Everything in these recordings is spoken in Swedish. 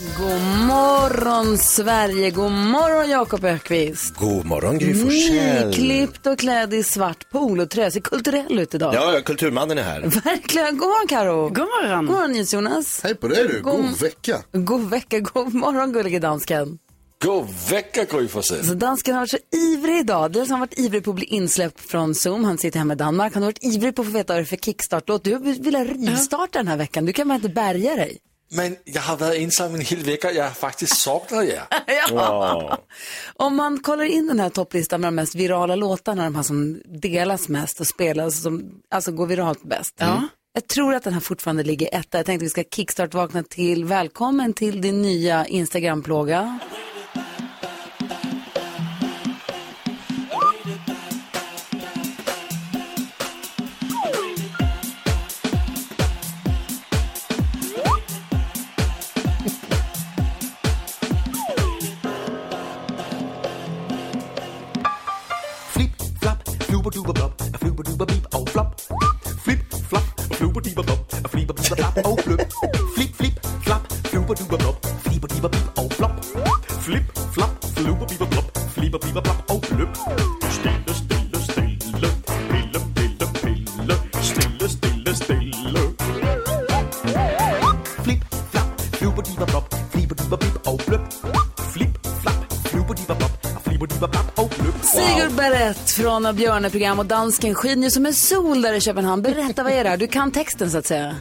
God morgon Sverige, god morgon Jakob Ökvist. God morgon Gry Forssell. Nyklippt och klädd i svart polotröja, ser kulturell ut idag. Ja, kulturmannen är här. Verkligen. God morgon Karo. God morgon. God morgon Jonas. Hej på dig du, god, God- vecka. God vecka, god morgon gullige dansken. God vecka Gry Forssell. Så dansken har varit så ivrig idag. Dels har han varit ivrig på att bli insläppt från Zoom. Han sitter hemma i Danmark. Han har varit ivrig på att få veta vad det är för kickstart-låt. Du vill ha rivstarta den här veckan. Du kan bara inte bärga dig. Men jag har varit ensam en hel vecka, jag har faktiskt saknat er. Ja. Om man kollar in den här topplistan med de mest virala låtarna, de här som delas mest och spelas, som alltså går viralt bäst. Jag tror att den här fortfarande ligger etta. Jag tänkte vi ska kickstart-vakna till. Välkommen till din nya Instagram-plåga. Från Björneprogram och dansken skiner ju som en sol där i Köpenhamn. Berätta, vad är det här? Du kan texten så att säga.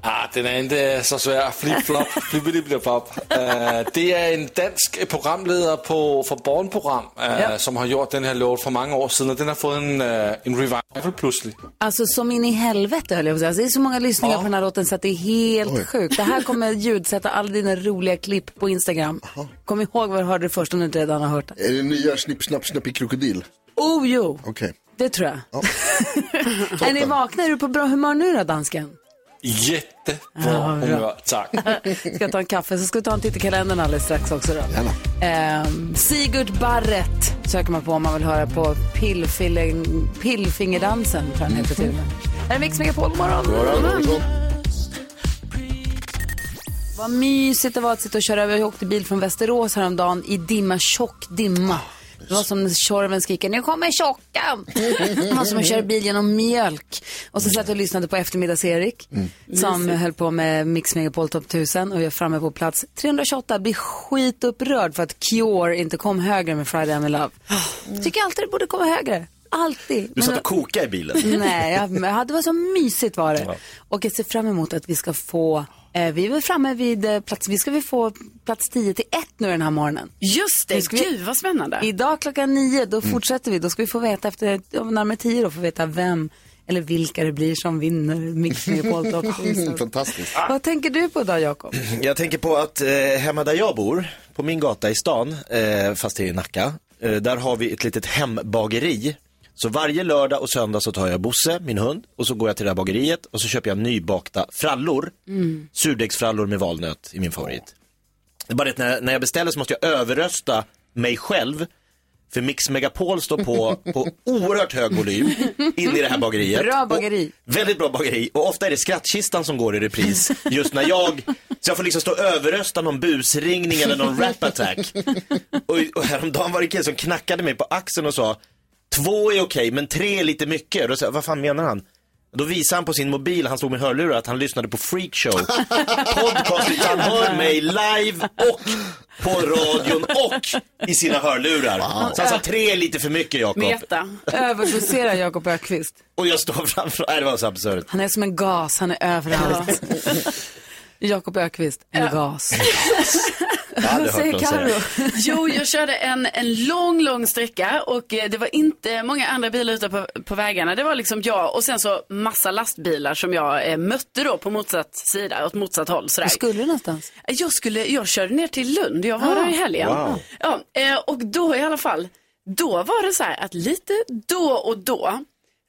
Ah, den är inte så svår. Flip-flop, flippity-flop. Uh, det är en dansk programledare på, för barnprogram uh, Ja. som har gjort den här låt för många år sedan och den har fått en, uh, en revival plötsligt. Alltså som in i helvete höll jag på att säga. Alltså, det är så många lyssningar på den här låten så att det är helt sjukt. Det här kommer ljudsätta alla dina roliga klipp på Instagram. Kom ihåg vad du hörde först om du inte redan har hört det. Är det nya Snipp, snapp, snäpp i krokodil? Oh jo, Okej. det tror jag. är ni vakna? Är du på bra humör nu då, dansken? Jättebra Ja, bra. humör, tack. Ska jag ta en kaffe så ska vi ta en titt i kalendern alldeles strax också då. Gärna. Ehm, Sigurd Barrett söker man på om man vill höra på pillfilling- Pillfingerdansen, tror jag den heter till och med. Här är Mix Megapol, god morgon. Morgon. Vad mysigt det var att sitta och köra över. Jag åkte bil från Västerås häromdagen i dimma, tjock dimma. Det var som Tjorven skriker, nu kommer tjockan. Det var som att köra bil genom mjölk. Och så satt jag och lyssnade på eftermiddags-Erik som höll på med Mix Megapol Top 1000 och jag är framme på plats 328. Blir skitupprörd för att Cure inte kom högre med Friday I'm in Love. Tycker alltid det borde komma högre. Alltid. Du satt Men- och kokade i bilen. Nej, jag, men det var så mysigt var det. Och jag ser fram emot att vi ska få, eh, vi är framme vid eh, plats, vi ska väl få plats 10 till 1 nu den här morgonen. Just Nu det, ska vi- gud vad spännande. Idag klockan 9, då fortsätter vi, då ska vi få veta efter, ja, närmare 10 då, få veta vem eller vilka det blir som vinner Mix Megapol Top 1000. Fantastiskt. Vad tänker du på idag Jakob? Jag tänker på att eh, hemma där jag bor, på min gata i stan, eh, fast det är i Nacka, eh, där har vi ett litet hembageri. Så varje lördag och söndag så tar jag Bosse, min hund, och så går jag till det här bageriet och så köper jag nybakta frallor. Surdegsfrallor med valnöt i min favorit. Det är bara det när, när jag beställer så måste jag överrösta mig själv. För Mix Megapol står på på oerhört hög volym in i det här bageriet. Bra bageri. Och, väldigt bra bageri. Och ofta är det skrattkistan som går i repris just när jag, så jag får liksom stå och överrösta någon busringning eller någon rap-attack. Och, och häromdagen var det en kille som knackade mig på axeln och sa, två är okej men tre är lite mycket. Och då sa jag, vad fan menar han? Då visade han på sin mobil, han stod med hörlurar, att han lyssnade på Freakshow. Podcast, han hör mig live och på radion och i sina hörlurar. Så han sa tre är lite för mycket Jakob. Meta. Överdoserar Jakob Ökvist. Och jag står framför, nej det var så absurt. Han är som en gas, han är överallt. Jakob Ökvist, en gas. Jag Vad säger Karo? Jo, jag körde en, en lång, lång sträcka och eh, det var inte många andra bilar ute på, på vägarna. Det var liksom jag och sen så massa lastbilar som jag eh, mötte då på motsatt sida, åt motsatt håll. Sådär. Var skulle du någonstans? Jag, skulle, jag körde ner till Lund, jag var Ah. där i helgen. Wow. Ja, eh, och då i alla fall, då var det så här att lite då och då,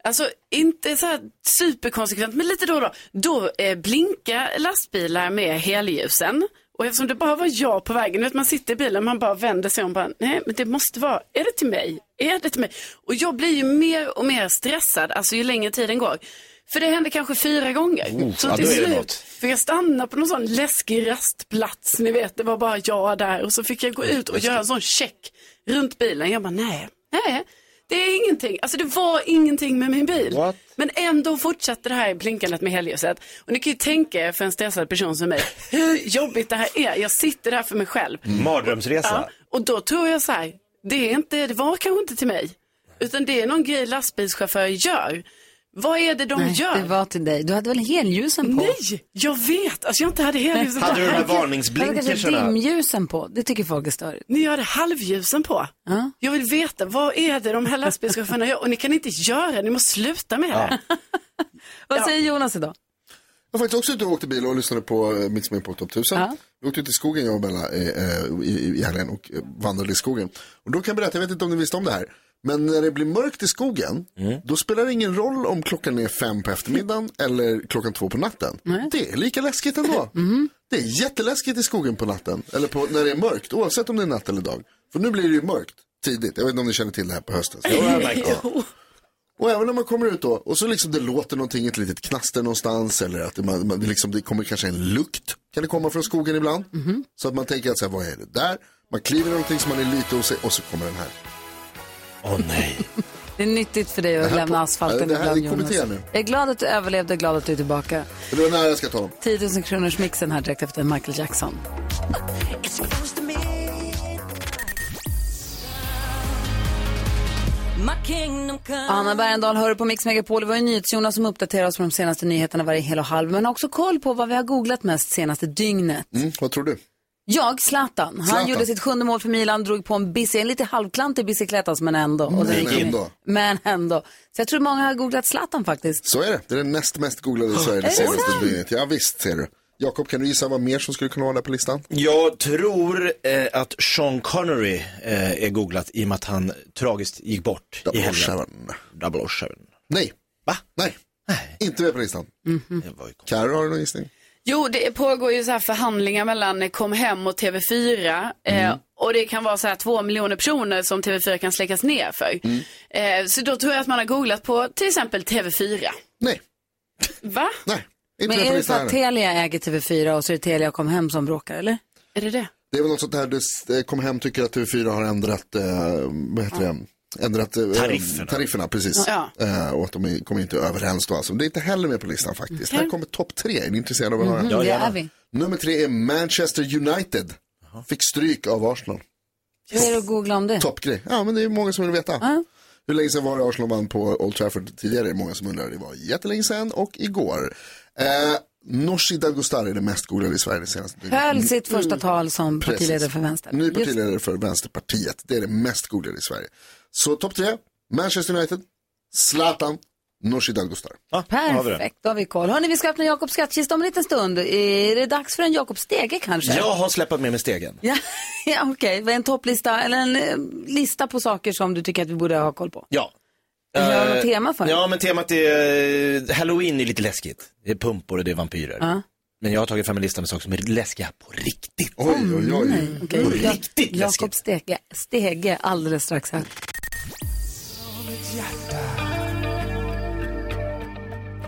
alltså inte så här superkonsekvent, men lite då och då, då eh, blinkar lastbilar med helljusen. Och eftersom det bara var jag på vägen, vet, man sitter i bilen, man bara vänder sig om, bara, nej men det måste vara, är det till mig? Är det till mig? Och jag blir ju mer och mer stressad, alltså ju längre tiden går. För det hände kanske fyra gånger. Oh, så ja, till slut fick jag stanna på någon sån läskig rastplats, ni vet, det var bara jag där. Och så fick jag gå ut och göra en sån check runt bilen. Jag bara, nej, nej, det är ingenting. Alltså det var ingenting med min bil. What? Men ändå fortsatte det här blinkandet med helljuset. Och ni kan ju tänka er för en stressad person som mig, hur jobbigt det här är. Jag sitter där för mig själv. Mardrömsresa. Ja, och då tror jag så här, det, är inte, det var kanske inte till mig. Utan det är någon grej lastbilschaufförer gör. Vad är det de Nej, gör? det var till dig. Du hade väl helljusen på? Nej, jag vet. Alltså jag inte hade helljusen på. Hade du de här Du hade dimljusen på. Det tycker folk är störigt. Ni hade halvljusen på. Ja. Jag vill veta, vad är det de här lastbilschaufförerna gör? Och ni kan inte göra det, ni måste sluta med det. Vad säger Jonas idag? Var faktiskt också ute och åkte bil och lyssnade på eh, Mix på Top 1000. Ja. Vi åkte ut i skogen jag och Bella eh, eh, i, i helgen och vandrade i skogen. Och då kan jag berätta, jag vet inte om ni visste om det här. Men när det blir mörkt i skogen, då spelar det ingen roll om klockan är fem på eftermiddagen eller klockan två på natten. Det är lika läskigt ändå. Det är jätteläskigt i skogen på natten, eller på, när det är mörkt, oavsett om det är natt eller dag. För nu blir det ju mörkt tidigt, jag vet inte om ni känner till det här på hösten. Så- det. Och även när man kommer ut då och så liksom det låter någonting, ett litet knaster någonstans eller att det, man, man, liksom, det kommer kanske en lukt, kan det komma från skogen ibland. Så att man tänker att så här, vad är det där? Man kliver någonting som man är lite osäker och så kommer den här. Åh nej. Det är nyttigt för dig att lämna på- asfalten det här är ibland, Jonas. nu. Jag är glad att du överlevde och glad att du är tillbaka. Det var nära jag ska ta dem. 10 000 kronors mixen här direkt efter Michael Jackson. Anna Bergendahl hör på Mix Megapol. Det var ju NyhetsJonas som uppdaterar oss med de senaste nyheterna varje hel och halv. Men har också koll på vad vi har googlat mest senaste dygnet. Mm, vad tror du? Jag, Zlatan, han Zlatan. gjorde sitt sjunde mål för Milan, drog på en busy, en lite halvklantig bicyklett alltså, men ändå. Och den Men gick ändå. Men ändå. Så jag tror många har googlat Zlatan faktiskt. Så är det. Det är den näst mest googlade i Sverige det det senaste dygnet. Ja visst ser du. Jakob, kan du gissa vad mer som skulle kunna vara där på listan? Jag tror eh, att Sean Connery eh, är googlat i och med att han tragiskt gick bort i Double helgen. Seven. Double Seven. Nej. Va? Nej. Inte med på listan. Ju konstigt. Carro, har du någon gissning? Jo, det pågår ju så här förhandlingar mellan Kom Hem och TV4. Eh, och det kan vara så här två miljoner personer som TV4 kan släckas ner för. Eh, så då tror jag att man har googlat på till exempel TV4. Nej. Va? Nej. Inte Men är det så att. Telia äger TV4 och så är det Telia kom hem som bråkar, eller? Är det det? Det är väl något sånt här, det kom hem tycker att TV4 har ändrat, eh, vad heter det? Ändrat eh, Tarifferna. tarifferna precis. Ja. Eh, och att de kommer inte överens då. Alltså. Det är inte heller med på listan faktiskt. Här kommer topp tre. Är ni intresserade av att höra? Mm, det gärna. är vi. Nummer tre är Manchester United. Fick stryk av Arsenal. Vad är det att googla om det? Toppgrej. Ja, men det är många som vill veta. Ja. Hur länge sedan var det Arsenal vann på Old Trafford tidigare? Många som undrar. Det var jättelänge sedan och igår. Eh, Nooshi Dadgostar är det mest googlade i Sverige det senaste dygnet. Höll sitt första tal som partiledare för vänster. Ny Just- partiledare för Vänsterpartiet. Det är det mest googlade i Sverige. Så topp tre, Manchester United, Zlatan, Nooshi Dadgostar. Det. Perfekt, då har vi koll. Hörni, vi ska öppna Jakobs skattkista om en liten stund. Är det dags för en Jakob Stege kanske? Jag har släpat med mig stegen. Ja, ja okej. Är En topplista eller en eh, lista på saker som du tycker att vi borde ha koll på? Ja. Vi har Eh, något tema för. Ja, men temat är, Halloween är lite läskigt. Det är pumpor och det är vampyrer. Ja. Men jag har tagit fram en lista med saker som är läskiga på riktigt. Oj, oj, oj. Okej, På Ja- riktigt Jakob läskigt. Stege, Stege alldeles strax här.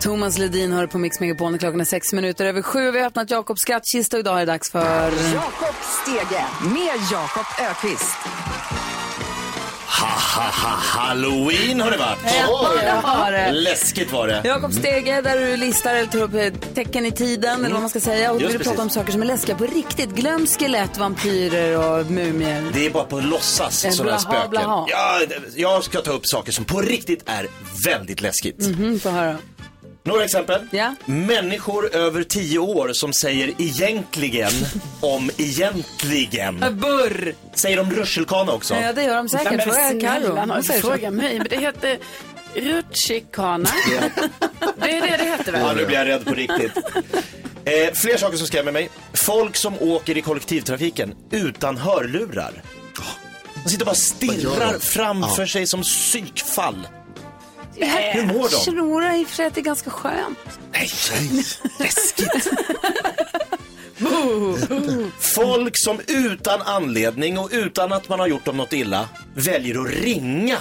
Thomas Ledin hör på Mix Megapol klockan är sex minuter över sju. Vi har öppnat Jakobs skattkista och idag är det dags för... Jakob Stege med Jakob Ökvist. Ha, ha, ha, halloween har det varit. Ja, det har det. Läskigt var det. Jakob Stege, där du listar eller tar upp eh, tecken i tiden eller vad man ska säga. Och Just vill du prata precis. om saker som är läskiga på riktigt. Glöm skelett, vampyrer och mumier. Det är bara på låtsas Eh, sådana blaha, spöken. blaha. Ja, jag ska ta upp saker som på riktigt är väldigt läskigt. Mm, få höra. Några exempel. Ja. Människor över 10 år som säger egentligen om egentligen. Burr! Säger de rutschkana också? Ja, det gör de säkert. Men Fråga Carro. fråga mig. Men det heter rutschkana. det är det det heter Ja, väl? nu blir jag rädd på riktigt. Eh, fler saker som skrämmer mig. Folk som åker i kollektivtrafiken utan hörlurar. De sitter bara och gör stirrar framför Ja. sig som psykfall. Jag Hur mår de? tror i och för sig att det är ganska skönt. Nej, läskigt. Folk som utan anledning och utan att man har gjort dem något illa väljer att ringa.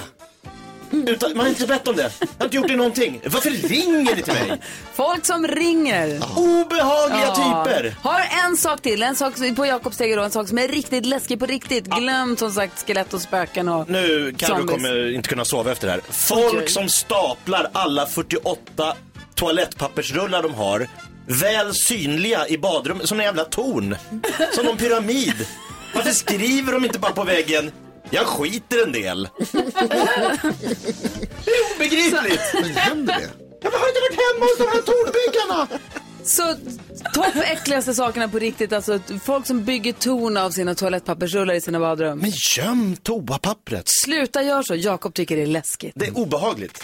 Utan, man har inte bett om det. Jag har inte gjort det någonting. Varför ringer ni till mig? Folk som ringer. Obehagliga Ja. typer. Har en sak till, en sak på Jakobs steg då, en sak som är riktigt läskig på riktigt. Glöm som sagt skelett och spöken och Nu Carro zombies. kommer inte kunna sova efter det här. Folk Okej. som staplar alla 48 toalettpappersrullar de har väl synliga i badrummet som en jävla torn. Som någon pyramid. Varför skriver de inte bara på väggen jag skiter en del. Det är obegripligt. Men händer det? Jag har inte varit hemma hos de här tornbyggarna. Så topp äckligaste sakerna på riktigt, alltså folk som bygger torn av sina toalettpappersrullar i sina badrum. Men göm toapappret. Sluta gör så, Jakob tycker det är läskigt. Det är obehagligt.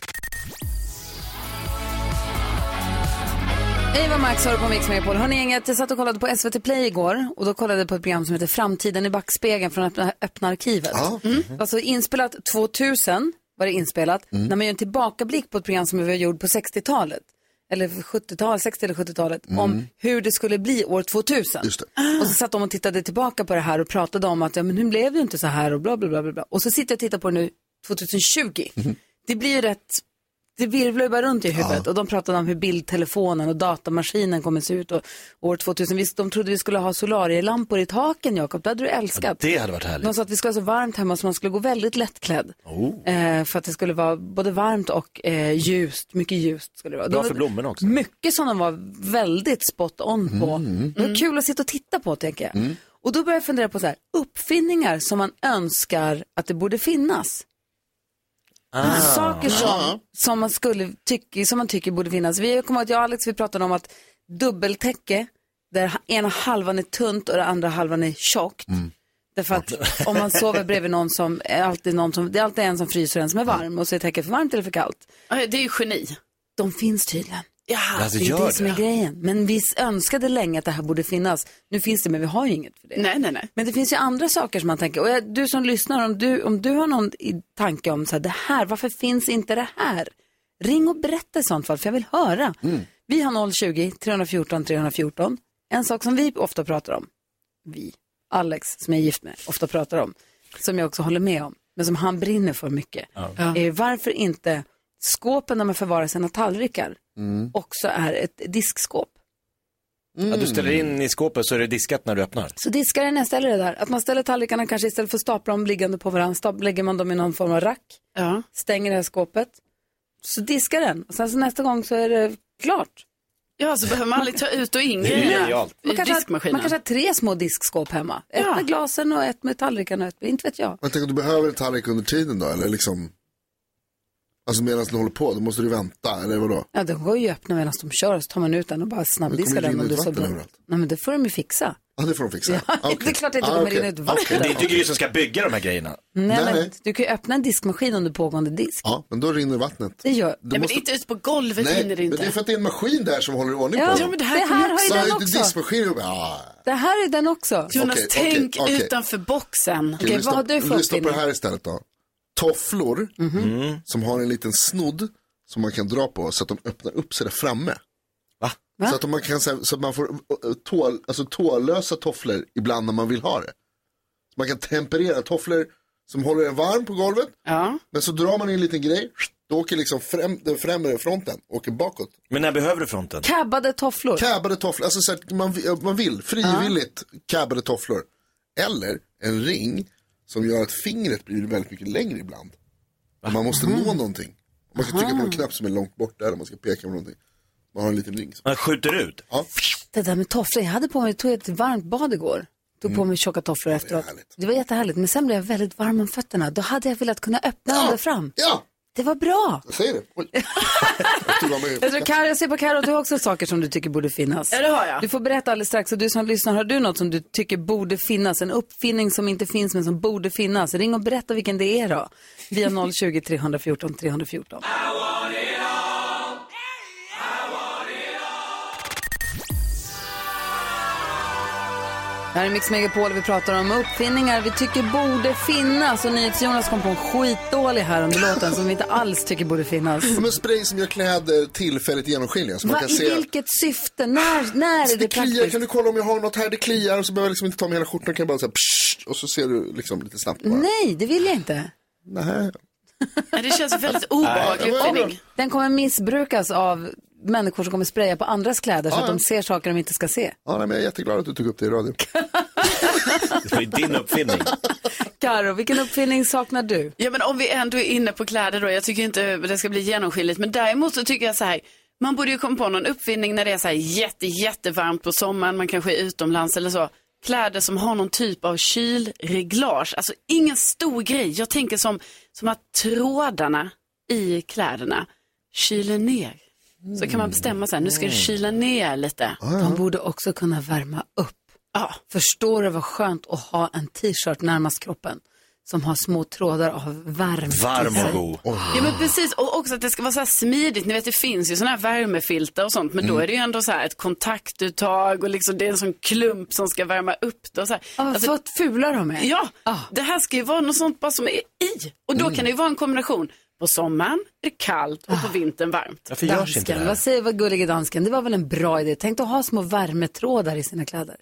Eva Max har på Mix Megapol. Hörni gänget, jag satt och kollade på SVT Play igår och då kollade jag på ett program som heter Framtiden i backspegeln från Öppna, öppna arkivet. Ja. Alltså inspelat 2000 var det inspelat. När man gör en tillbakablick på ett program som var gjort på 60-talet. Eller 70-talet, 60 eller 70-talet. Om hur det skulle bli år 2000. Just det. Och så satt de och tittade tillbaka på det här och pratade om att ja, men nu blev det ju inte så här och bla bla bla. bla. Och så sitter jag och tittar på det nu 2020. Det blir ju rätt, det virvlar ju bara runt i huvudet. Och de pratade om hur bildtelefonen och datamaskinen kommer se ut. Och år 2000, visst, de trodde vi skulle ha solarielampor i taken, Jakob. Det hade du älskat. Det hade varit härligt. De sa att vi skulle ha så varmt hemma så man skulle gå väldigt lättklädd. Eh, för att det skulle vara både varmt och eh, ljust, mycket ljust skulle det vara. Bra De- för blommorna också. Mycket som de var väldigt spot on på. Det var kul att sitta och titta på tycker jag. Och då började jag fundera på så här, uppfinningar som man önskar att det borde finnas. Saker som, som, man skulle tycka, som man tycker borde finnas. Vi kommer att jag och Alex vi pratade om att dubbeltäcke, där ena halvan är tunt och den andra halvan är tjockt. Därför att om man sover bredvid någon som, är alltid någon som, det är alltid en som fryser och en som är varm och så är täcket för varmt eller för kallt. Det är ju geni. De finns tydligen. Ja, Alltså, det är gör det som är det. grejen. Men vi önskade länge att det här borde finnas. Nu finns det, men vi har ju inget för det. Nej, nej, nej. Men det finns ju andra saker som man tänker. Och jag, du som lyssnar, om du, om du har någon i tanke om så här, det här, varför finns inte det här? Ring och berätta i sånt fall, för jag vill höra. Vi har 020-314 314. En sak som vi ofta pratar om, vi, Alex som jag är gift med, ofta pratar om, som jag också håller med om, men som han brinner för mycket, är varför inte skåpen där man förvarar sina tallrikar också är ett diskskåp. Att du ställer in i skåpet så är det diskat när du öppnar. Så diskaren jag ställer det där, att man ställer tallrikarna kanske istället för att stapla dem liggande på varandra, lägger man dem i någon form av rack, Ja. stänger det här skåpet, så diskar den. Och sen så nästa gång så är det klart. ja, så behöver man aldrig ta ut och in grejerna Man kanske, har, diskmaskinen. man kanske har tre små diskskåp hemma. Ett Ja. med glasen och ett med tallrikarna och ett med, inte vet jag. Men tänk om du behöver en tallrik under tiden då, eller liksom? Alltså medan den håller på, då måste du vänta, eller vadå? Ja, de går ju att öppna medan de kör, så tar man ut den och bara Men snabbdiskar det kommer den. Du ut så vatten bra. överallt. Nej, men det får de ju fixa. Ja, det får de fixa. Ja, Ah, okej. det är klart att det inte Ah, kommer okej. rinna ut vatten. Okej. Det är inte Gry som ska bygga de här grejerna. Nej, Nej, men nej. du kan ju öppna en diskmaskin under pågående disk. Ja, men då rinner vattnet. Det gör... Du Nej, men måste- inte ute på golvet Nej, rinner det men inte. det är för att det är en maskin där som håller i ordning Ja, på Ja, men det det här här har ju den också. diskmaskin. Ja. Det här är den också. Jonas, Okej, tänk utanför boxen. Okej, vad har du för Lyssna på det här istället då. Tofflor Mhm. som har en liten snodd som man kan dra på så att de öppnar upp sig där framme. Va? Va? Så att man kan så så att man får tål, alltså tålösa tofflor ibland när man vill ha det. Så man kan temperera tofflor som håller en varm på golvet. Ja. Men så drar man in en liten grej. Då åker liksom främ, den främre fronten åker bakåt. Men när behöver du fronten? Cabbade tofflor. Cabbade tofflor, alltså så man, man vill frivilligt cabbade tofflor. Eller en ring som gör att fingret blir väldigt mycket längre ibland. Och man måste nå någonting. Man ska trycka på en knapp som är långt bort där och man ska peka på någonting. Man har en liten ring. Man skjuter ut. Ja, Det där med tofflor, jag hade på mig, tog ett varmt bad igår. Tog på mig tjocka tofflor efteråt. härligt. Det var jättehärligt, men sen blev jag väldigt varm om fötterna. Då hade jag velat kunna öppna ända fram. ja. Det var bra. Jag säger det. Oj. Jag tror, Karo, ser på Karo att du har också saker som du tycker borde finnas. Ja, det har jag. Du får berätta alldeles strax. Och du som lyssnar, har du något som du tycker borde finnas? En uppfinning som inte finns men som borde finnas? Ring och berätta vilken det är då. Via 020 314 314. Här är Mix Megapol vi pratar om uppfinningar vi tycker borde finnas. Och NyhetsJonas kom på en skitdålig här under låten som vi inte alls tycker borde finnas. Som en spray som gör kläder tillfälligt genomskinliga. Så man Va, kan I se. vilket syfte? När, när är det, Det kliar, praktiskt? kan du kolla om jag har något här? Det kliar och så behöver jag liksom inte ta med hela skjortan. Kan jag bara säga pssst, och så ser du liksom lite snabbt bara. Nej, det vill jag inte. Nej. Det känns väldigt obehaglig uppfinning. Den kommer missbrukas av människor som kommer spraya på andras kläder så Ja, att de ser saker de inte ska se. Ja, nej, men jag är jätteglad att du tog upp det i radio. Det var ju din uppfinning. Karo, vilken uppfinning saknar du? Ja men om vi ändå är inne på kläder då, jag tycker inte det ska bli genomskinligt, men däremot så tycker jag så här, man borde ju komma på någon uppfinning när det är så här jätte, jättevarmt på sommaren, man kanske är utomlands eller så. Kläder som har någon typ av kylreglage, alltså ingen stor grej. Jag tänker som, som att trådarna i kläderna kyler ner. Så kan man bestämma så här, nu ska det kyla ner lite. De borde också kunna värma upp. Ja, Förstår du vad skönt att ha en t-shirt närmast kroppen som har små trådar av värme Varm och god. Ja men precis, och också att det ska vara så här smidigt. Ni vet det finns ju sådana här värmefilter och sånt, men då är det ju ändå så här ett kontaktuttag och liksom det är en sån klump som ska värma upp det och så här. Ja, Alltså, vad fula de är. ja, Ah. det här ska ju vara något sånt bara som är i. Och då kan det ju vara en kombination. På sommaren är det kallt och på vintern varmt. Varför görs inte det Dansken, här? vad säger vad gullige dansken? Det var väl en bra idé? Tänk att ha små värmetrådar i sina kläder.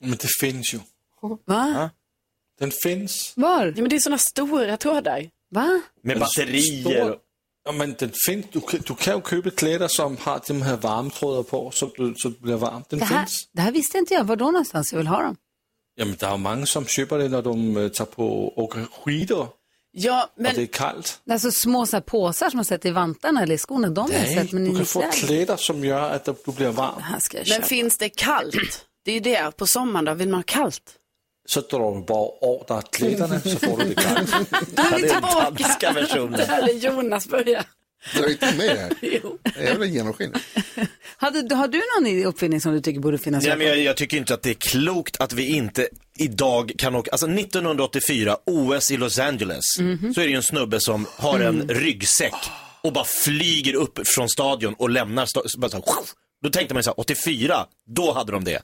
Men det finns ju. Va? Den finns. Var? Ja men det är sådana stora trådar. Va? Med batterier. Ja, men den finns. Du, kan- du kan ju köpa kläder som har de här varmtrådar på så du, så det blir varmt. Den Det här, finns. det här visste inte jag. Var då någonstans jag vill ha dem? Ja, men det är många som köper det när de tar på åker skidor Ja, och det men är kallt. Alltså små så här påsar som man sätter i vantarna eller i skorna. De har jag sett, men du kan få kläder. som gör att du blir varm. Det här men finns det kallt? Det är ju det, på sommaren då vill man ha kallt. Så drar du bara av dig kläderna så får du det kallt. Då är vi det tillbaka. Där är Jonas börjar. Drar inte med det här. Jo. Jag vill ha genomskinligt. Hade, har du någon uppfinning som du tycker borde finnas? Ja, men jag, jag tycker inte att det är klokt att vi inte idag kan åka, alltså 1984, OS i Los Angeles, så är det ju en snubbe som har en ryggsäck och bara flyger upp från stadion och lämnar, sta- så bara så här, då tänkte man ju så här, 84, då hade de det.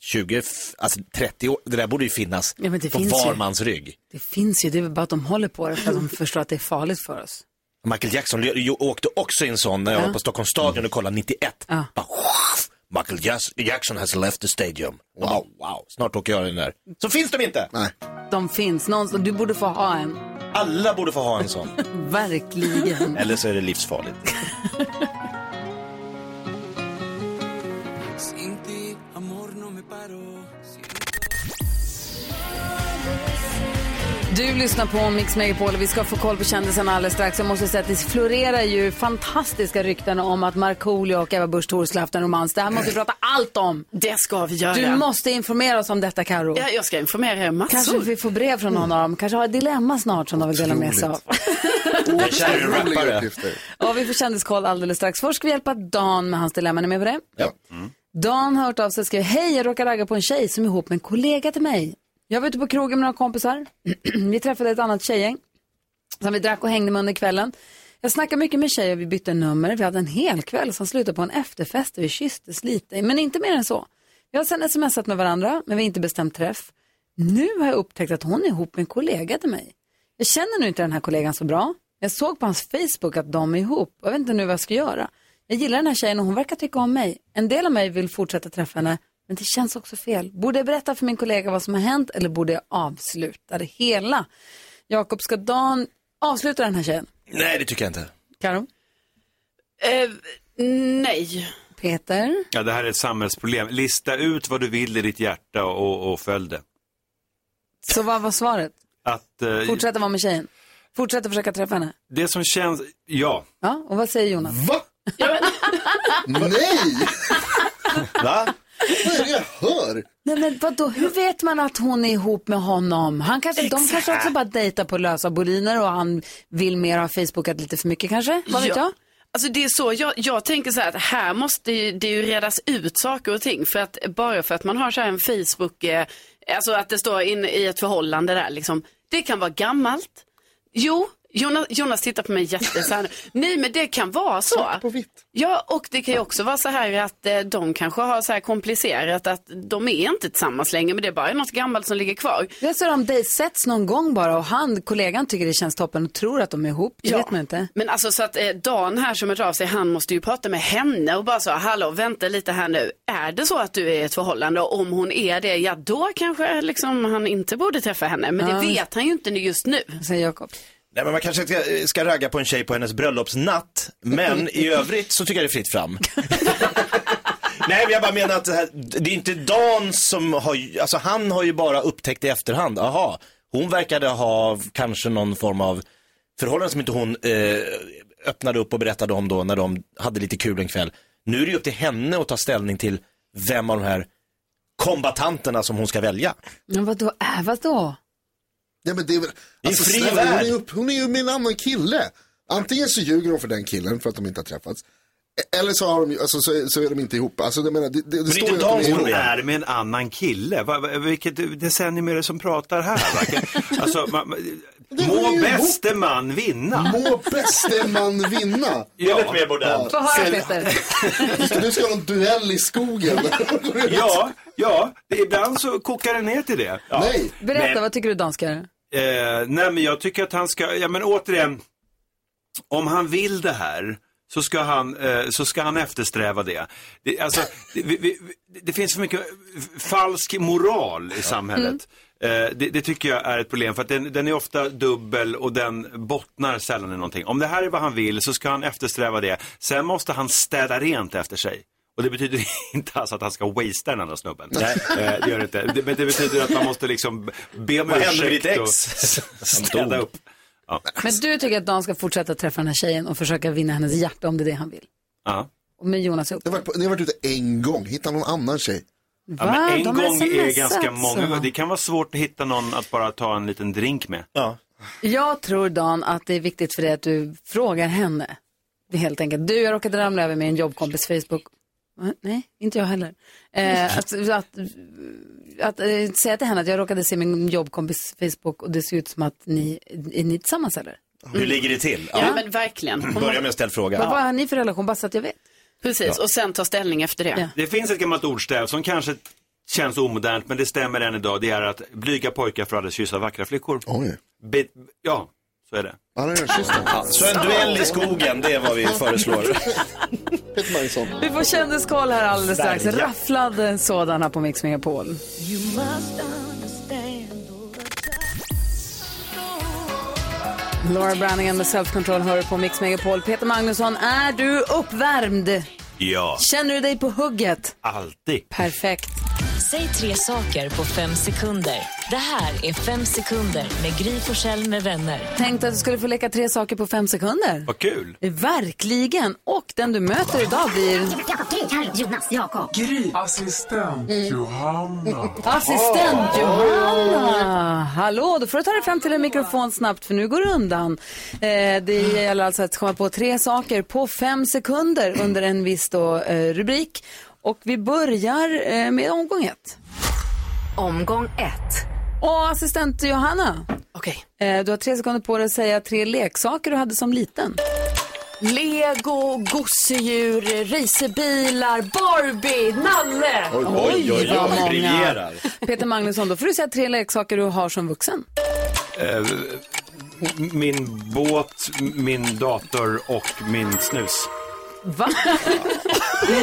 20, f- alltså 30 år, det där borde ju finnas Ja, men det på finns var ju. mans rygg. Det finns ju, det är väl bara att de håller på det för att de förstår att det är farligt för oss. Michael Jackson åkte också i en sån när jag Ja. var på Stockholms stadion och kollade 91. Ja. Bara, Michael Jackson has left the stadium. Wow. Bara, wow, snart åker jag den där. Så finns de inte! Nej. De finns någonstans, du borde få ha en. Alla borde få ha en sån. Verkligen. Eller så är det livsfarligt. Du lyssnar på Mix Megapol och vi ska få koll på kändisarna alldeles strax. Jag måste säga att det florerar ju fantastiska rykten om att Markoolio och Eva Busch Thor skulle haft en romans. Det här måste vi prata allt om. Det ska vi göra. Du måste informera oss om detta, Karo. Ja, jag ska informera er massor. Kanske vi får brev från någon av dem. Kanske har ett dilemma snart som de vill dela med sig av. Ja, vi får kändiskoll alldeles strax. Först ska vi hjälpa Dan med hans dilemma. Är ni med på det? Ja. Dan har hört av sig och skriver, hej jag råkar ragga på en tjej som är ihop med en kollega till mig. Jag var ute på krogen med några kompisar. vi träffade ett annat tjejgäng som vi drack och hängde med under kvällen. Jag snackade mycket med tjejer, vi bytte nummer, vi hade en hel kväll som slutade på en efterfest där vi kysstes lite, men inte mer än så. Vi har sen smsat med varandra, men vi har inte bestämt träff. Nu har jag upptäckt att hon är ihop med en kollega till mig. Jag känner nu inte den här kollegan så bra. Jag såg på hans Facebook att de är ihop. Jag vet inte nu vad jag ska göra. Jag gillar den här tjejen och hon verkar tycka om mig. En del av mig vill fortsätta träffa henne, men det känns också fel. Borde jag berätta för min kollega vad som har hänt eller borde jag avsluta det hela? Jakob, ska Dan avsluta den här tjejen? Nej, det tycker jag inte. Karo? Eh, nej. Peter? Ja, det här är ett samhällsproblem. Lista ut vad du vill i ditt hjärta och, och följ det. Så vad var svaret? Att, eh, Fortsätta vara med tjejen? Fortsätta försöka träffa henne? Det som känns, ja. Ja, och vad säger Jonas? Va? Nej! Va? Vad är det jag hör? Nej men vadå, hur vet man att hon är ihop med honom? Han kanske, de kanske också bara dejtar på lösa boliner och han vill mer ha Facebookat lite för mycket kanske? Vad vet Ja. jag? Alltså det är så, jag, jag tänker så här att här måste ju, det ju redas ut saker och ting. För att bara för att man har så här en Facebook, eh, alltså att det står in i ett förhållande där liksom. Det kan vara gammalt. Jo, Jonas, Jonas tittar på mig jätte så här. Nej men det kan vara så. På vitt. Ja, och det kan ju också vara så här att eh, de kanske har så här komplicerat att de är inte tillsammans längre men det är bara något gammalt som ligger kvar. Jag ser om de sätts någon gång bara och han, kollegan tycker det känns toppen och tror att de är ihop. Det vet man inte. Men alltså så att eh, Dan här som hört av sig, han måste ju prata med henne och bara så, hallå vänta lite här nu. Är det så att du är i ett förhållande och om hon är det, ja då kanske liksom han inte borde träffa henne. Men Ja. det vet han ju inte just nu. Säger Jakob. Nej, men man kanske ska, ska ragga på en tjej på hennes bröllopsnatt, men i övrigt så tycker jag det är fritt fram. Nej, men jag bara menar att det, här, det är inte Dan som har, alltså han har ju bara upptäckt i efterhand, aha, hon verkade ha kanske någon form av förhållande som inte hon eh, öppnade upp och berättade om då när de hade lite kul en kväll. Nu är det ju upp till henne att ta ställning till vem av de här kombatanterna som hon ska välja. Men vadå, äh, vadå? Ja, men det är väl, Det alltså, fri snälla, hon, är upp, hon är ju med en annan kille. Antingen så ljuger hon för den killen för att de inte har träffats. Eller så, har de, alltså, så, är- så är de inte ihop. Alltså, jag menar, det, det, det det är står inte de Hon är med en annan kille. Va, va, vilket decennium är det som pratar här? Alltså, man, må bäste man vinna. Må bäste man vinna. Det är lite mer modernt. Få höra Peter. Du ska, ha någon duell i skogen. Ja, ja, det- ibland så kokar det ner till det. Ja. Nej. Berätta, Men- vad tycker du Dan ska göra? Eh, nej, men jag tycker att han ska, ja men återigen, om han vill det här så ska han, eh, så ska han eftersträva det. Det, alltså, det, vi, vi, det finns för mycket falsk moral i samhället. Eh, det, det tycker jag är ett problem för att den, den är ofta dubbel och den bottnar sällan i någonting. Om det här är vad han vill så ska han eftersträva det. Sen måste han städa rent efter sig. Och det betyder inte alls att han ska wastea den andra snubben. Nej. Eh, det gör det inte. Det, men det betyder att man måste liksom be om ursäkt och städa upp. Ja. Men du tycker att Dan ska fortsätta träffa den här tjejen och försöka vinna hennes hjärta om det är det han vill? Ja. Och med Jonas upp. Ni har, varit, på- ni har varit ute en gång, hitta någon annan tjej. Ja, men en De gång är smsat, ganska så. många. Det kan vara svårt att hitta någon att bara ta en liten drink med. Ja. Jag tror Dan att det är viktigt för dig att du frågar henne. Det är helt enkelt. Du, jag råkade ramla över med en jobbkompis Facebook. Va? Nej, inte jag heller. Eh, att att, att eh, säga till henne att jag råkade se min jobbkompis Facebook och det ser ut som att ni, är ni tillsammans eller? Hur ligger det till? Ja, men verkligen. Hon Börja med att ställa fråga. Vad, vad har ni för relation? Bara så att jag vet. Precis, och sen ta ställning efter det. Ja. Det finns ett gammalt ordstäv som kanske känns omodernt men det stämmer än idag. Det är att blyga pojkar får aldrig kyssa vackra flickor. Oj. Be- ja, så är det. Har redan kysst den. Så en duell i skogen, det är vad vi föreslår. Peter Magnusson. Vi får kändiskoll här alldeles strax. Sverige. Rafflad sådan här på Mix Megapol. Laura Branningen med Self Control hör på Mix Megapol. Peter Magnusson, är du uppvärmd? Ja, Känner du dig på hugget? alltid. Perfekt. Säg tre saker på fem sekunder. Det här är Fem sekunder med Gry Forssell med vänner. Tänkte att du skulle få leka tre saker på fem sekunder. Vad kul. Verkligen. Och den du möter idag blir Assistent Johanna. assistent Johanna. Hallå, då får du ta dig fram till en mikrofon snabbt för nu går det undan. Eh, det gäller alltså att komma på tre saker på fem sekunder under en viss då, eh, rubrik. Och vi börjar eh, med omgång ett. Omgång ett. Och assistent Johanna, Okej. eh, du har tre sekunder på dig att säga tre leksaker du hade som liten. Lego, gosedjur, racerbilar, Barbie, Nalle. Oj, oj, vad oj, många. briljerar. Peter Magnusson, då får du säga tre leksaker du har som vuxen. Eh, min båt, min dator och min snus. Va?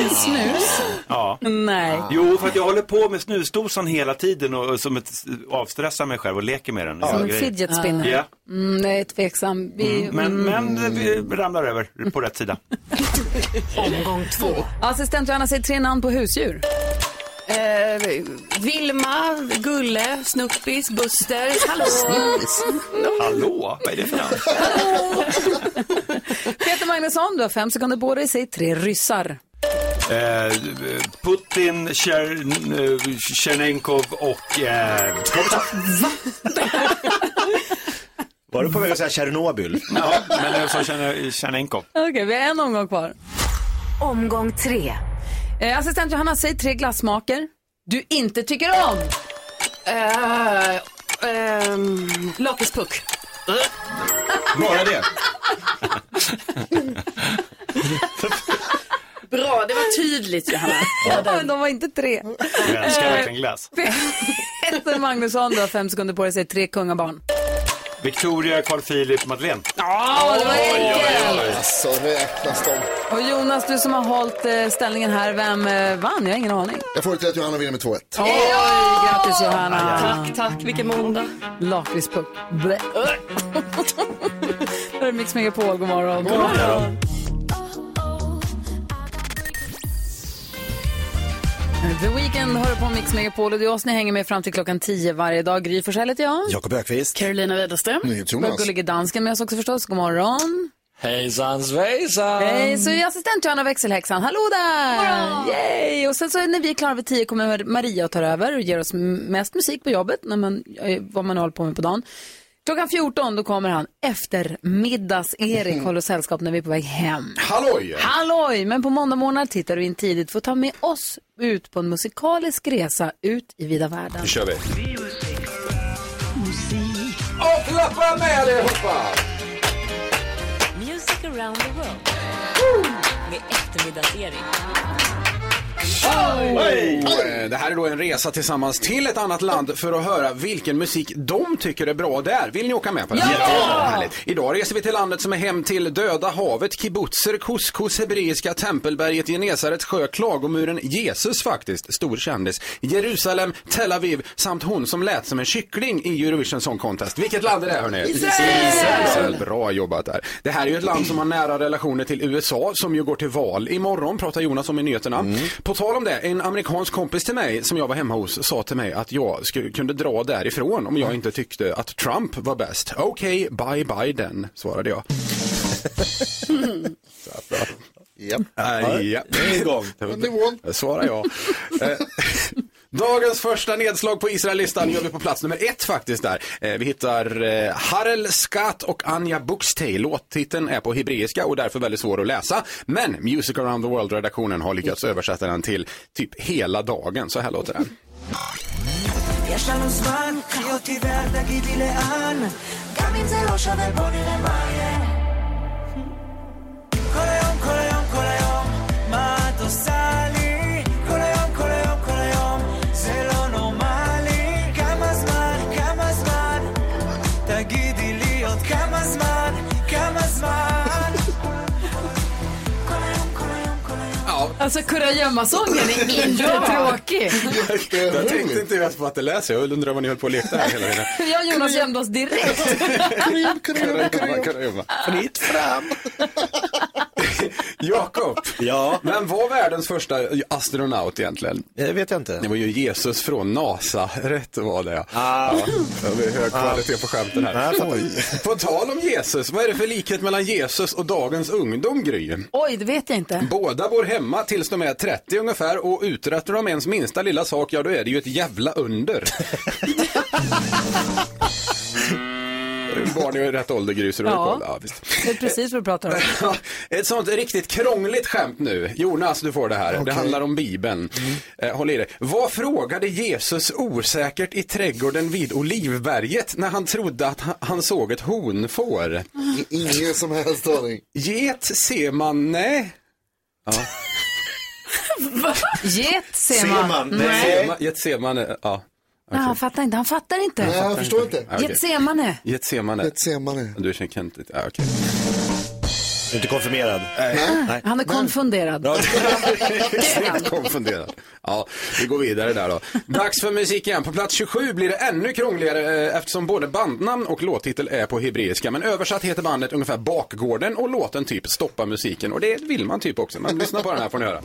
Snus? Ja. Nej. Jo, för att jag håller på med snusdosan hela tiden och, och som ett, avstressar mig själv och leker med den. Som en fidget spinner? Ja, Mm, nej, tveksam. Vi, men, mm. men vi ramlar över på rätt sida. Omgång två. Assistent Johanna, säg tre namn på husdjur. Eh, Vilma, Gulle, Snuppis, Buster. Hallå! Hallå, vad är det för namn? Peter Magnusson, du har fem sekunder på dig. Säg tre ryssar. Eh, Putin, eh, Tjernenkov och eh, Var du på väg att säga Tjernobyl? Ja, men som Tjerne- Tjernenkov. Okej, vi har en omgång kvar. Omgång tre. Eh, assistent Johanna, säg tre glassmaker du inte tycker om. Uh, um, Lakritspuck. Bara det? Bra, det var tydligt Johanna. Ja, men de var inte tre. Jag älskar verkligen glass. Peter Magnusson, du har fem sekunder på dig att säga tre kungabarn. Victoria, Carl Philip, Madeleine. Ja, det var enkelt. Alltså räknas de? Och Jonas, du som har hållit eh, ställningen här, vem eh, vann? Jag har ingen aning. Jag får det till att Johanna vinner med 2-1. Oj, grattis Johanna. Tack, tack, vilken måndag. Lakritspuck. Blä. Det är Mix Megapol, god morgon. God morgon. The Weeknd hör på Mix Megapol och det är oss ni hänger med fram till klockan 10 varje dag. Gry Forssell heter jag. Jakob Ökvist. Carolina Widerström. Vår gullige dansken med oss också förstås. God morgon. Hejsan svejsan! Hej, så är assistent Johanna växelhäxan. Hallå där! Yay! Och sen så när vi är klara vid 10 kommer Maria och tar över och ger oss mest musik på jobbet, när man, eh, vad man håller på med på dagen. Klockan 14 då kommer han eftermiddags-Erik håller sällskap när vi är på väg hem. Halloj! Halloj! Men på måndag morgon tittar du in tidigt för att ta med oss ut på en musikalisk resa ut i vida världen. Nu kör vi. Och klappa med allihopa! Around the world. Med eftermiddags-Erik. Det här är då en resa tillsammans till ett annat land för att höra vilken musik de tycker är bra där. Vill ni åka med på det? Ja! Härligt. Idag reser vi till landet som är hem till Döda havet, kibbutzer, couscous, hebreiska, tempelberget, Genesarets sjö, klagomuren, Jesus faktiskt, stor kändis, Jerusalem, Tel Aviv samt hon som lät som en kyckling i Eurovision Song Contest. Vilket land är det hörni? Israel! Bra jobbat där. Det här är ju ett land som har nära relationer till USA som ju går till val imorgon, pratar Jonas om i nyheterna. På tal om det, en amerikansk kompis till mig som jag var hemma hos sa till mig att jag skulle, kunde dra därifrån om jag inte tyckte att Trump var bäst. Okej, bye bye den, svarade jag. Japp. Äh, ja. Nu är igång. Det svarar jag. Eh, Dagens första nedslag på Israellistan gör vi på plats nummer ett faktiskt där. Eh, Vi hittar eh, Harel Skat och Anja Buxtey. Låttiteln är på hebreiska och därför väldigt svår att läsa. Men Music around the world-redaktionen har lyckats översätta den till typ hela dagen. Så här låter den. יש לנו זמן, קחי אותי ואל תגידי לאן גם אם זה לא שווה בוא נראה מה יהיה כל היום, כל היום, כל היום Alltså kurragömma-sången är inte tråkig. jag tänkte inte ens på att det läser. Jag undrar vad ni höll på och lekte här hela tiden. Jag och Jonas gömde oss direkt. Fritt fram. Jakob, Ja, vem var världens första astronaut egentligen? det vet jag inte. Det var ju Jesus från NASA, rätt var det. Ah. Ja, det är hög kvalitet på skämten här. Fattar. På tal om Jesus, vad är det för likhet mellan Jesus och dagens ungdom, Gry? Oj, det vet jag inte. Båda bor hemma tills de är 30 ungefär och uträttar de ens minsta lilla sak, ja då är det ju ett jävla under. Barn i rätt ålder, du har Ja. Ja, visst. Det är precis vad du pratar om. Ett sånt riktigt krångligt skämt nu. Jonas, du får det här. Det Okej. handlar om Bibeln. Eh, håll i dig. Vad frågade Jesus osäkert i trädgården vid Olivberget när han trodde att han, såg ett honfår? Ingen som helst aning. Get ser man, nej. Ja. Get ser Ser man. man? Nej. Ser man- Get ser man, ja. Nej, han fattar inte. Han fattar inte. Nej, jag förstår inte. Ja, okej. Getsemane. Get ser man, Det ser man det. du känner inte, ja, okej. Du är inte konfirmerad? Nej. Han är konfunderad. Konfunderad. Ja, vi går vidare där då. Dags för musik igen. På plats 27 blir det ännu krångligare eh, eftersom både bandnamn och låttitel är på hebreiska. Men översatt heter bandet ungefär Bakgården och låten typ Stoppa musiken. Och det vill man typ också. Men lyssna på den här får ni höra.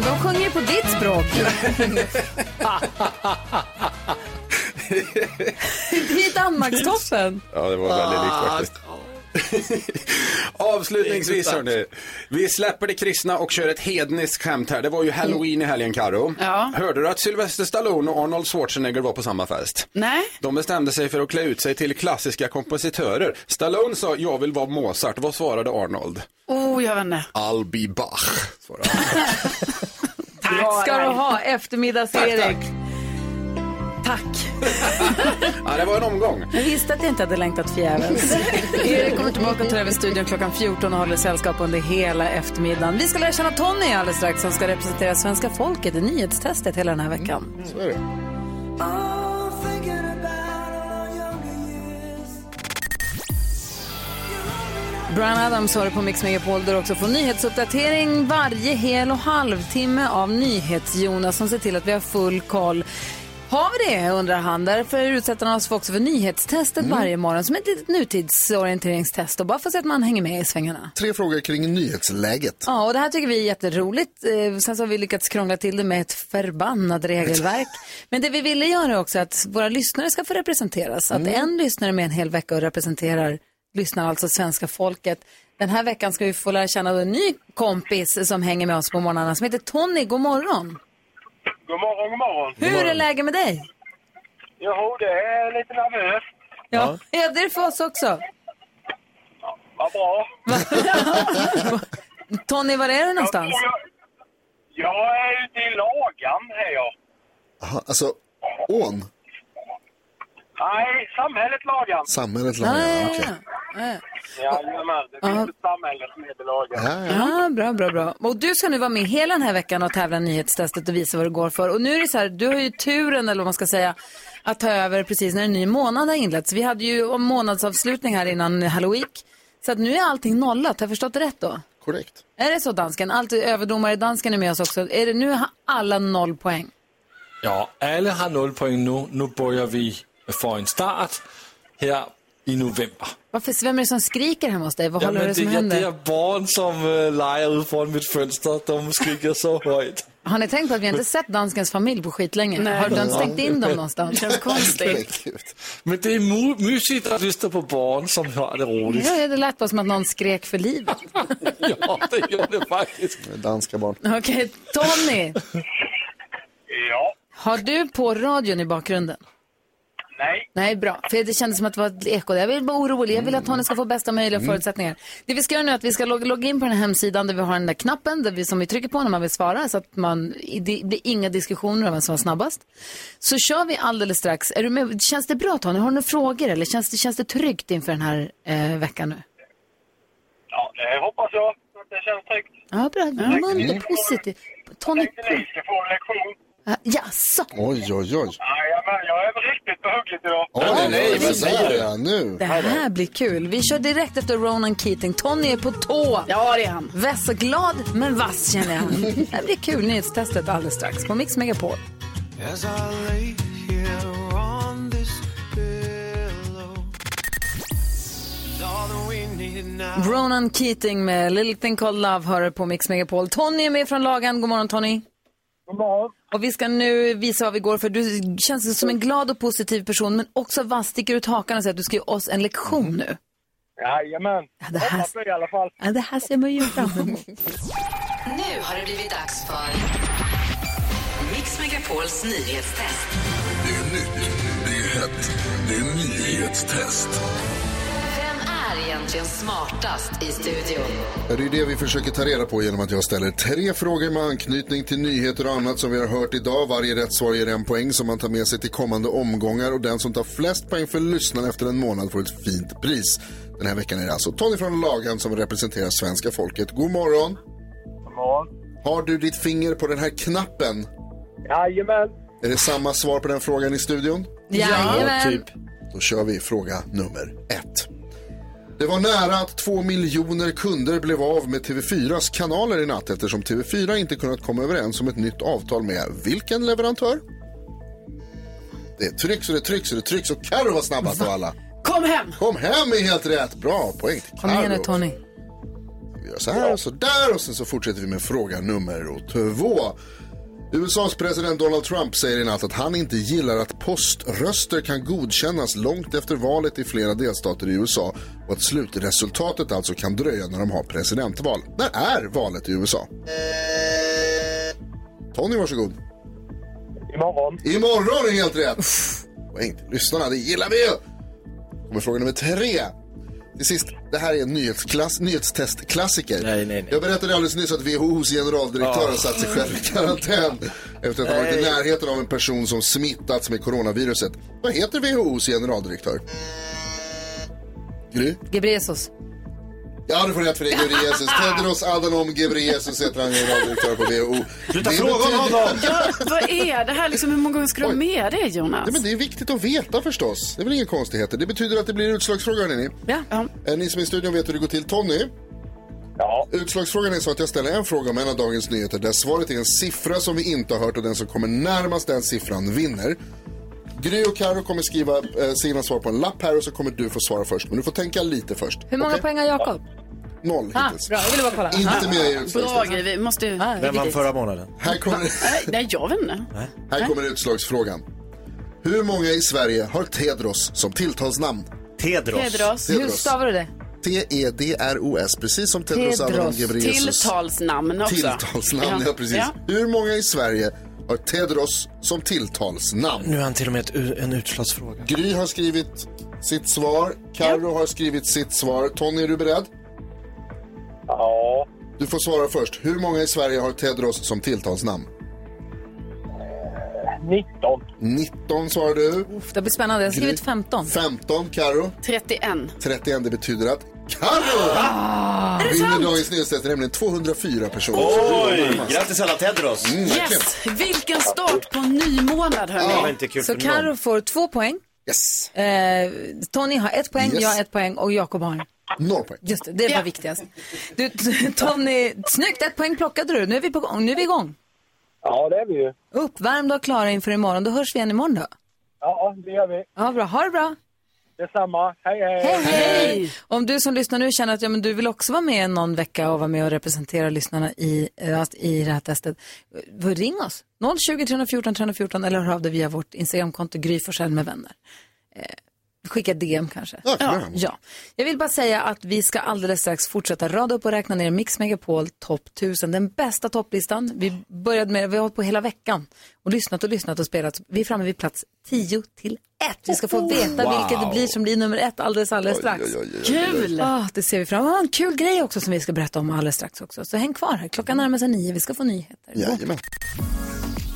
Dansken, de sjunger ju på ditt språk. det är Danmarkstoppen. Ja, det var väldigt likt faktiskt. Avslutningsvis hörni, vi släpper det kristna och kör ett hedniskt skämt här. Det var ju halloween i helgen Karo. Ja. Hörde du att Sylvester Stallone och Arnold Schwarzenegger var på samma fest? Nej. De bestämde sig för att klä ut sig till klassiska kompositörer. Stallone sa jag vill vara Mozart. Vad svarade Arnold? Oh, jag vet inte. I'll be Bach, svarade. Tack ska du ha, eftermiddags-Erik. Tack. Ja, det var en omgång. Jag visste att jag inte hade längtat förgäves. Erik kommer tillbaka och tar över studion klockan 14 och håller sällskap under hela eftermiddagen. Vi ska lära känna Tony alldeles strax som ska representera svenska folket i nyhetstestet hela den här veckan. Så är det. Brian Adams har det på Mix Megapol där också får nyhetsuppdatering varje hel och halvtimme av NyhetsJonas som ser till att vi har full koll. Har vi det undrar han. Därför utsätter han oss också för nyhetstestet varje morgon som ett litet nutidsorienteringstest och bara för att se att man hänger med i svängarna. Tre frågor kring nyhetsläget. Ja, och det här tycker vi är jätteroligt. Eh, sen så har vi lyckats krångla till det med ett förbannat regelverk. Men det vi ville göra är också att våra lyssnare ska få representeras. Att en lyssnare med en hel vecka och representerar, lyssnar alltså svenska folket. Den här veckan ska vi få lära känna en ny kompis som hänger med oss på morgnarna som heter Tony. God morgon! God morgon, god morgon. Hur är läget med dig? Jo, det är lite nervöst. Ja, ja det är det för oss också. Vad bra. Tony, var är du någonstans? Jag är ute i Lagan, är jag. Aha, alltså, ån, Nej, samhället Lagan. samhället Lagan, ja, okej. Jajamän, det finns ett samhälle som heter Lagan. Ja, bra, bra, bra. Och du ska nu vara med hela den här veckan och tävla i nyhetstestet och visa vad det går för. Och nu är det så här, du har ju turen, eller vad man ska säga, att ta över precis när en ny månad har inletts. Vi hade ju en månadsavslutning här innan Halloween. Så att nu är allting nollat, har jag förstått det rätt då? Korrekt. Är det så dansken? Allt överdomare dansken är med oss också. Är det nu har alla noll poäng? Ja, alla har noll poäng nu. Nu börjar vi få en start här i november. Varför, vem är det som skriker hemma hos dig? Vad Ja, håller det som det, är, händer? det är barn som uh, leger ut från mitt fönster. De skriker så högt. Har ni tänkt på att vi inte sett danskens familj på skitlänge? Nej. Har de stängt in dem någonstans? Det känns konstigt. Men det är mysigt att lyssna på barn som har det roligt. Ja, det lät bara som att någon skrek för livet. Ja, det gör det faktiskt. Danska barn. Okej, Tony. Ja. Har du på radion i bakgrunden? Nej. Bra. För det kändes som att det var ett eko. Jag vill vara orolig. Jag vill att Tony ska få bästa möjliga Mm. förutsättningar. Det vi ska göra nu är att vi ska logga, logga in på den här hemsidan där vi har den där knappen där vi, som vi trycker på när man vill svara så att man, det blir inga diskussioner om vem som var snabbast. Så kör vi alldeles strax. Är du med? Känns det bra Tony? Har du några frågor eller känns det, känns det tryggt inför den här eh, veckan nu? Ja, det hoppas jag. Att det känns tryggt. Ja, bra. Munt och positivt. Tony... Tänkte ni ska få en lektion. Uh, jaså? Oj, oj, oj. Jajamän, jag är riktigt behuggligt idag. Oj, nej, vad vad säger säger du? du? Ja, nu. Det här blir kul. Vi kör direkt efter Ronan Keating. Tony är på tå. Ja, det är han. Väss och glad, men vass känner jag. Det här blir kul. Nyhetstestet alldeles strax på Mix Megapol. As. Ronan Keating med Little Thing Called Love hör på Mix Megapol. Tony är med från Lagan. God morgon Tony. God morgon. Och vi ska nu visa vad vi går för. Du känns som en glad och positiv person, men också vass, sticker ut hakan och säger att du ska ge oss en lektion nu. Jajamän. det här- Hoppas i alla fall. Ja, det här ser man ju fram emot. Nu har det blivit dags för Mix Megapols nyhetstest. Det är nytt, det är hett, det är nyhetstest. Egentligen smartast i studion? Ja, Det är det vi försöker ta reda på genom att jag ställer tre frågor med anknytning till nyheter och annat som vi har hört idag. Varje rätt svar ger en poäng som man tar med sig till kommande omgångar och den som tar flest poäng för lyssnaren efter en månad får ett fint pris. Den här veckan är det alltså Tony från Lagan som representerar svenska folket. God morgon! God morgon. Har du ditt finger på den här knappen? Jajamän. Är det samma svar på den frågan i studion? Jajamän. typ. Då kör vi fråga nummer ett. Det var nära att två miljoner kunder blev av med TV4s kanaler i natt eftersom TV4 inte kunnat komma överens om ett nytt avtal med vilken leverantör? Det trycks och det trycks och det trycks och Carro var snabbast av alla. Kom hem! Kom hem är helt rätt. Bra, poäng till Kom igen nu. Tony. Vi gör så här och så där och sen så fortsätter vi med fråga nummer två. USAs president Donald Trump säger i natt att han inte gillar att poströster kan godkännas långt efter valet i flera delstater i USA och att slutresultatet alltså kan dröja när de har presidentval. När är valet i USA? Tony, varsågod. Imorgon. Imorgon är helt rätt. Poäng till lyssnarna, det gillar vi ju. Kommer fråga nummer tre. Till sist, det här är en nyhetsklass, nyhetstestklassiker. Nej, nej, nej. Jag berättade alldeles nyss att WHOs generaldirektör har satt sig själv i karantän efter att ha varit i närheten av en person som smittats med coronaviruset. Vad heter WHOs generaldirektör? Gry? Gebresos. Ja, du får rätt för det. Ghebreyesus. Tedros Adhanom Ghebreyesus heter han generaldirektör på WHO. Sluta Det fråga honom! Ja, vad är det här liksom? Hur många gånger ska du ha med det Jonas? Ja, men det är viktigt att veta förstås. Det är väl inga konstigheter. Det betyder att det blir utslagsfråga, hörni. Ja. Eh, Ni som är i studion vet hur det går till. Tony? Ja. Utslagsfrågan är så att jag ställer en fråga om en av dagens nyheter där svaret är en siffra som vi inte har hört och den som kommer närmast den siffran vinner. Gry och Karo kommer skriva eh, sina svar på en lapp här och så kommer du få svara först. Men du får tänka lite först. Hur många Okej? poäng har Jakob? Noll Ah, hittills. bra, jag ville bara kolla. Inte Ah. med i Bra grej, vi måste ju... Vem vann förra månaden? Här kommer, Nej, Nej, jag vet inte. här kommer utslagsfrågan. Hur många i Sverige har Tedros som tilltalsnamn? Tedros. Tedros. Hur stavar du det? T-E-D-R-O-S, precis som Tedros Adhanom Tedros. Ghebreyesus. Tilltalsnamn också. Tilltalsnamn, ja, precis. Ja. Hur många i Sverige har Tedros som tilltalsnamn? Nu är han till och med ett, u- en utslagsfråga. Gry har skrivit sitt svar, Karo har skrivit sitt svar. Tony, är du beredd? Ja. Du får svara först. Hur många i Sverige har Tedros som tilltalsnamn? 19. 19 svarar du. Uff, det blir spännande. Jag har skrivit 15. 15, Karo. 31. 31, det betyder att Karo Ah. vinner dagens nyhetstest. Nämligen 204 personer. Oj! Grattis alla Tedros! Mm. Yes! Vilken start på en ny månad hörni. Kul Så någon. får två poäng. Yes. Eh, Tony har ett poäng, Yes. jag har ett poäng och Jakob har Noll poäng. Just det, det var Ja. viktigast. Du, Tony, snyggt, ett poäng plockade du. Nu är vi på gång. Nu är vi igång. Ja, det är vi ju. Uppvärmda och klara inför imorgon. Då hörs vi igen imorgon då. Ja, det gör vi. Ja, bra. Ha det bra. Detsamma. Hej, hej. Hej, hej! Om du som lyssnar nu känner att ja, men du vill också vara med någon vecka och vara med och representera lyssnarna i, eh, i det här testet, eh, ring oss. 020 314 314 eller hör av dig via vårt Instagramkonto Gry med vänner. Skicka DM kanske. Ja, jag. ja. Jag vill bara säga att vi ska alldeles strax fortsätta rada upp och räkna ner Mix Megapol topp 1000. Den bästa topplistan. Vi började med, vi har hållit på hela veckan och lyssnat och lyssnat och spelat. Vi är framme vid plats 10 till 1. Vi ska få veta Wow. vilket det blir som blir nummer ett alldeles, alldeles strax. Oj, oj, oj, oj, oj. Kul! Ah, det ser vi fram emot. Ah, En kul grej också som vi ska berätta om alldeles strax också. Så häng kvar här. Klockan närmar sig nio. Vi ska få nyheter. Jajamän.